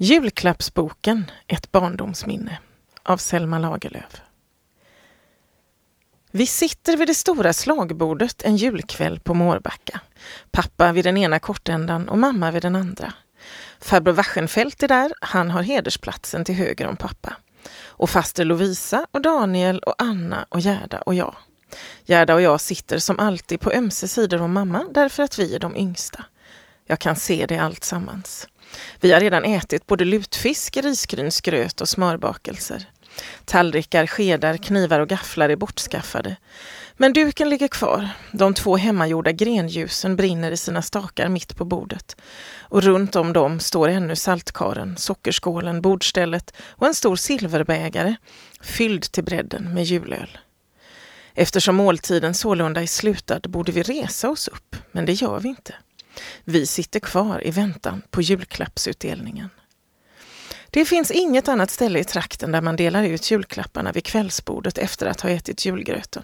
Julklappsboken, ett barndomsminne av Selma Lagerlöf. Vi sitter vid det stora slagbordet en julkväll på Mårbacka. Pappa vid den ena kortändan och mamma vid den andra. Farbror Waschenfeldt är där, han har hedersplatsen till höger om pappa. Och faster Lovisa och Daniel och Anna och Gerda och jag. Gerda och jag sitter som alltid på ömse sidor om mamma därför att vi är de yngsta. Jag kan se det allt sammans. Vi har redan ätit både lutfisk, risgrynsgröt och smörbakelser. Tallrikar, skedar, knivar och gafflar är bortskaffade. Men duken ligger kvar. De två hemmagjorda grenljusen brinner i sina stakar mitt på bordet. Och runt om dem står ännu saltkaren, sockerskålen, bordstället och en stor silverbägare fylld till bredden med julöl. Eftersom måltiden sålunda är slutad borde vi resa oss upp, men det gör vi inte. Vi sitter kvar i väntan på julklappsutdelningen. Det finns inget annat ställe i trakten där man delar ut julklapparna vid kvällsbordet efter att ha ätit julgröten.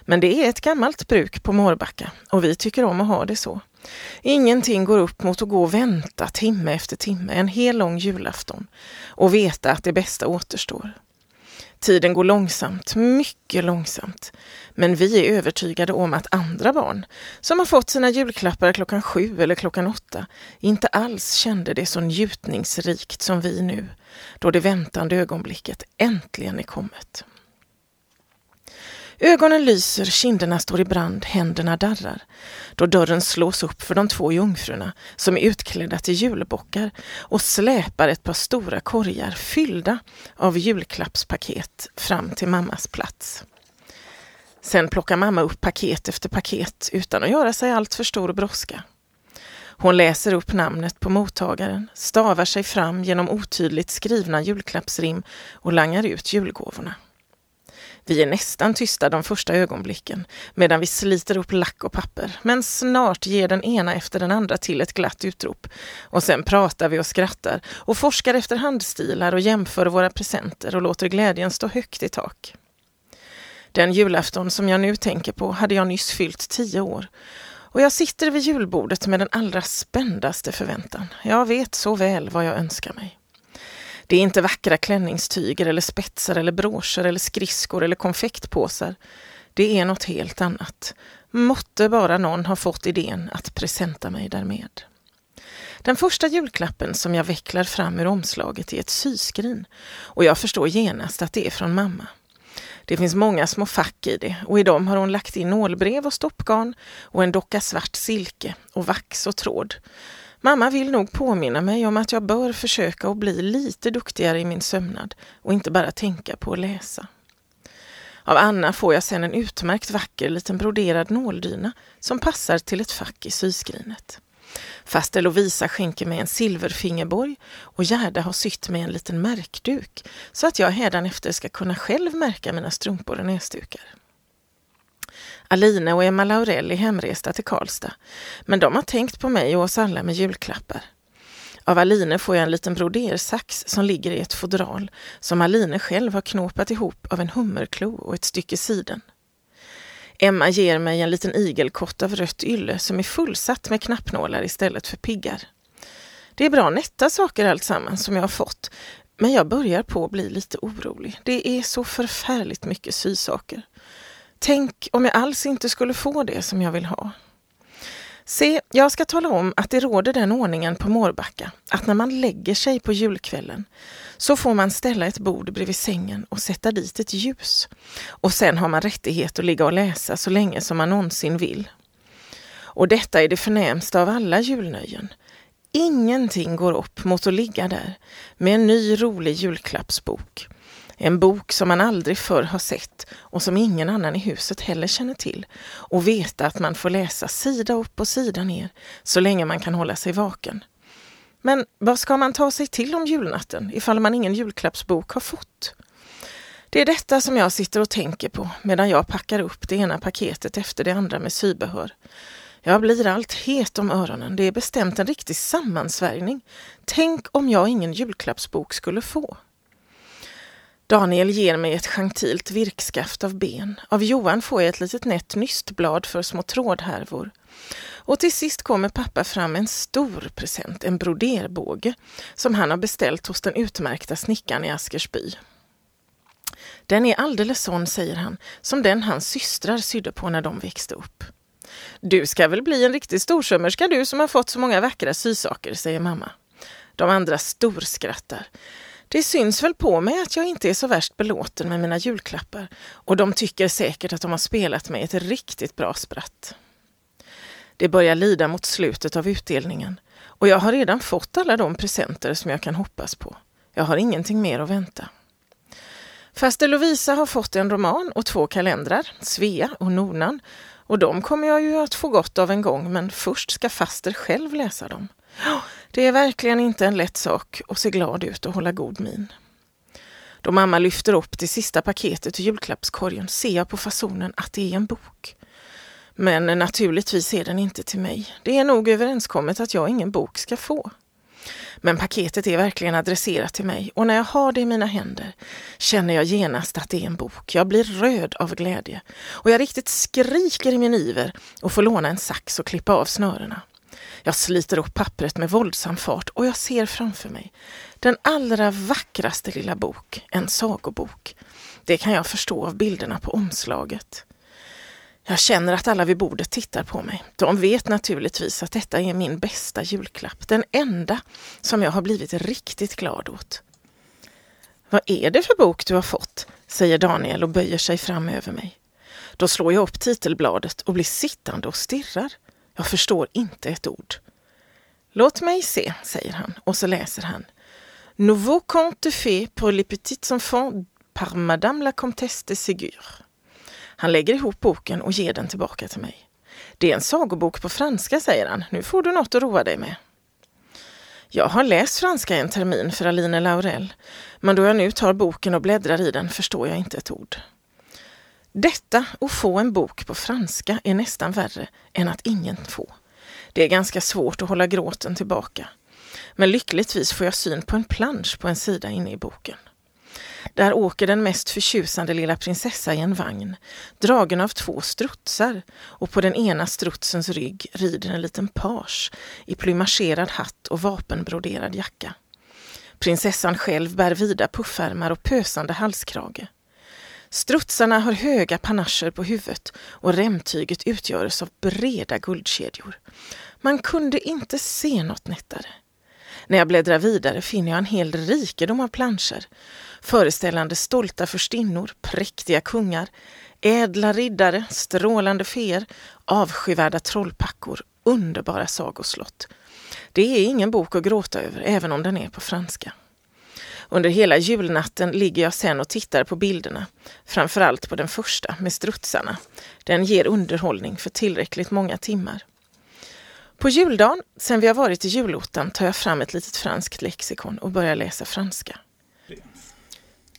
Men det är ett gammalt bruk på Mårbacka och vi tycker om att ha det så. Ingenting går upp mot att gå och vänta timme efter timme, en hel lång julafton och veta att det bästa återstår. Tiden går långsamt, mycket långsamt. Men vi är övertygade om att andra barn, som har fått sina julklappar klockan sju eller klockan åtta, inte alls kände det så njutningsrikt som vi nu, då det väntande ögonblicket äntligen är kommet. Ögonen lyser, kinderna står i brand, händerna darrar. Då dörren slås upp för de två jungfrurna som är utklädda till julbockar och släpar ett par stora korgar fyllda av julklappspaket fram till mammas plats. Sen plockar mamma upp paket efter paket utan att göra sig allt för stor brådska. Hon läser upp namnet på mottagaren, stavar sig fram genom otydligt skrivna julklappsrim och langar ut julgåvorna. Vi är nästan tysta de första ögonblicken medan vi sliter upp lack och papper. Men snart ger den ena efter den andra till ett glatt utrop. Och sen pratar vi och skrattar och forskar efter handstilar och jämför våra presenter och låter glädjen stå högt i tak. Den julafton som jag nu tänker på hade jag nyss fyllt tio år. Och jag sitter vid julbordet med den allra spändaste förväntan. Jag vet så väl vad jag önskar mig. Det är inte vackra klänningstyger eller spetsar eller broscher eller skridskor eller konfektpåsar. Det är något helt annat. Måtte bara någon ha fått idén att presenta mig därmed. Den första julklappen som jag vecklar fram ur omslaget är ett syskrin och jag förstår genast att det är från mamma. Det finns många små fack i det och i dem har hon lagt in nålbrev och stoppgarn och en docka svart silke och vax och tråd. Mamma vill nog påminna mig om att jag bör försöka att bli lite duktigare i min sömnad och inte bara tänka på att läsa. Av Anna får jag sen en utmärkt vacker liten broderad nåldyna som passar till ett fack i syskrinet. Faster Lovisa skänker mig en silverfingerborg och Gerda har sytt mig en liten märkduk så att jag hädanefter ska kunna själv märka mina strumpor och näsdukar. Aline och Emma Laurell är hemresta till Karlstad, men de har tänkt på mig och oss alla med julklappar. Av Aline får jag en liten brodersax som ligger i ett fodral som Aline själv har knåpat ihop av en hummerklo och ett stycke siden. Emma ger mig en liten igelkott av rött ylle som är fullsatt med knappnålar istället för piggar. Det är bra nätta saker alltsammans som jag har fått, men jag börjar på att bli lite orolig. Det är så förfärligt mycket sysaker. Tänk om jag alls inte skulle få det som jag vill ha. Se, jag ska tala om att det råder den ordningen på Mårbacka att när man lägger sig på julkvällen så får man ställa ett bord bredvid sängen och sätta dit ett ljus. Och sen har man rättighet att ligga och läsa så länge som man någonsin vill. Och detta är det förnämsta av alla julnöjen. Ingenting går upp mot att ligga där med en ny rolig julklappsbok en bok som man aldrig förr har sett och som ingen annan i huset heller känner till. Och veta att man får läsa sida upp och sida ner så länge man kan hålla sig vaken. Men vad ska man ta sig till om julnatten ifall man ingen julklappsbok har fått? Det är detta som jag sitter och tänker på medan jag packar upp det ena paketet efter det andra med sybehör. Jag blir allt het om öronen. Det är bestämt en riktig sammansvärjning. Tänk om jag ingen julklappsbok skulle få. Daniel ger mig ett gentilt virkskaft av ben. Av Johan får jag ett litet nätt nystblad för små trådhärvor. Och till sist kommer pappa fram en stor present, en broderbåge, som han har beställt hos den utmärkta snickaren i Askersby. Den är alldeles sån, säger han, som den hans systrar sydde på när de växte upp. Du ska väl bli en riktig storsömmerska du som har fått så många vackra sysaker, säger mamma. De andra storskrattar. Det syns väl på mig att jag inte är så värst belåten med mina julklappar och de tycker säkert att de har spelat mig ett riktigt bra spratt. Det börjar lida mot slutet av utdelningen och jag har redan fått alla de presenter som jag kan hoppas på. Jag har ingenting mer att vänta. Faster Lovisa har fått en roman och två kalendrar, Svea och Nornan, och de kommer jag ju att få gott av en gång, men först ska faster själv läsa dem. Det är verkligen inte en lätt sak att se glad ut och hålla god min. Då mamma lyfter upp det sista paketet ur julklappskorgen ser jag på fasonen att det är en bok. Men naturligtvis är den inte till mig. Det är nog överenskommet att jag ingen bok ska få. Men paketet är verkligen adresserat till mig och när jag har det i mina händer känner jag genast att det är en bok. Jag blir röd av glädje och jag riktigt skriker i min iver och får låna en sax och klippa av snörena. Jag sliter upp pappret med våldsam fart och jag ser framför mig den allra vackraste lilla bok, en sagobok. Det kan jag förstå av bilderna på omslaget. Jag känner att alla vid bordet tittar på mig. De vet naturligtvis att detta är min bästa julklapp, den enda som jag har blivit riktigt glad åt. Vad är det för bok du har fått? säger Daniel och böjer sig fram över mig. Då slår jag upp titelbladet och blir sittande och stirrar. Jag förstår inte ett ord. Låt mig se, säger han och så läser han. Nouveau conte de pour les petits enfants par Madame la Comtesse de Ségur. Han lägger ihop boken och ger den tillbaka till mig. Det är en sagobok på franska, säger han. Nu får du något att roa dig med. Jag har läst franska en termin för Aline Laurel, men då jag nu tar boken och bläddrar i den förstår jag inte ett ord. Detta att få en bok på franska är nästan värre än att ingen få. Det är ganska svårt att hålla gråten tillbaka. Men lyckligtvis får jag syn på en plansch på en sida inne i boken. Där åker den mest förtjusande lilla prinsessa i en vagn, dragen av två strutsar och på den ena strutsens rygg rider en liten page i plymagerad hatt och vapenbroderad jacka. Prinsessan själv bär vida puffärmar och pösande halskrage. Strutsarna har höga panascher på huvudet och remtyget utgörs av breda guldkedjor. Man kunde inte se något nättare. När jag bläddrar vidare finner jag en hel rikedom av planscher föreställande stolta förstinnor, präktiga kungar, ädla riddare, strålande feer, avskyvärda trollpackor, underbara sagoslott. Det är ingen bok att gråta över, även om den är på franska. Under hela julnatten ligger jag sen och tittar på bilderna, framförallt på den första med strutsarna. Den ger underhållning för tillräckligt många timmar. På juldagen, sen vi har varit i julottan, tar jag fram ett litet franskt lexikon och börjar läsa franska.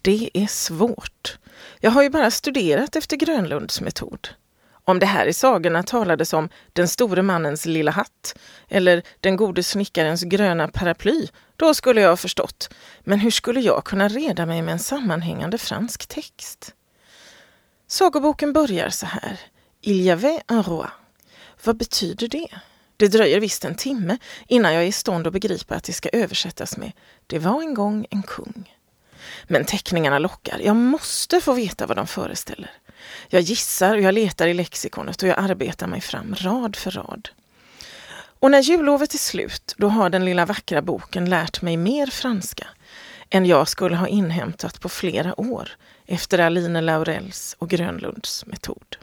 Det är svårt. Jag har ju bara studerat efter Grönlunds metod. Om det här i sagorna talades om den store mannens lilla hatt eller den gode snickarens gröna paraply, då skulle jag ha förstått. Men hur skulle jag kunna reda mig med en sammanhängande fransk text? Sagoboken börjar så här. Il y avait un roi. Vad betyder det? Det dröjer visst en timme innan jag är i stånd att begripa att det ska översättas med Det var en gång en kung. Men teckningarna lockar. Jag måste få veta vad de föreställer. Jag gissar och jag letar i lexikonet och jag arbetar mig fram rad för rad. Och när jullovet är slut, då har den lilla vackra boken lärt mig mer franska än jag skulle ha inhämtat på flera år efter Aline Laurels och Grönlunds metod.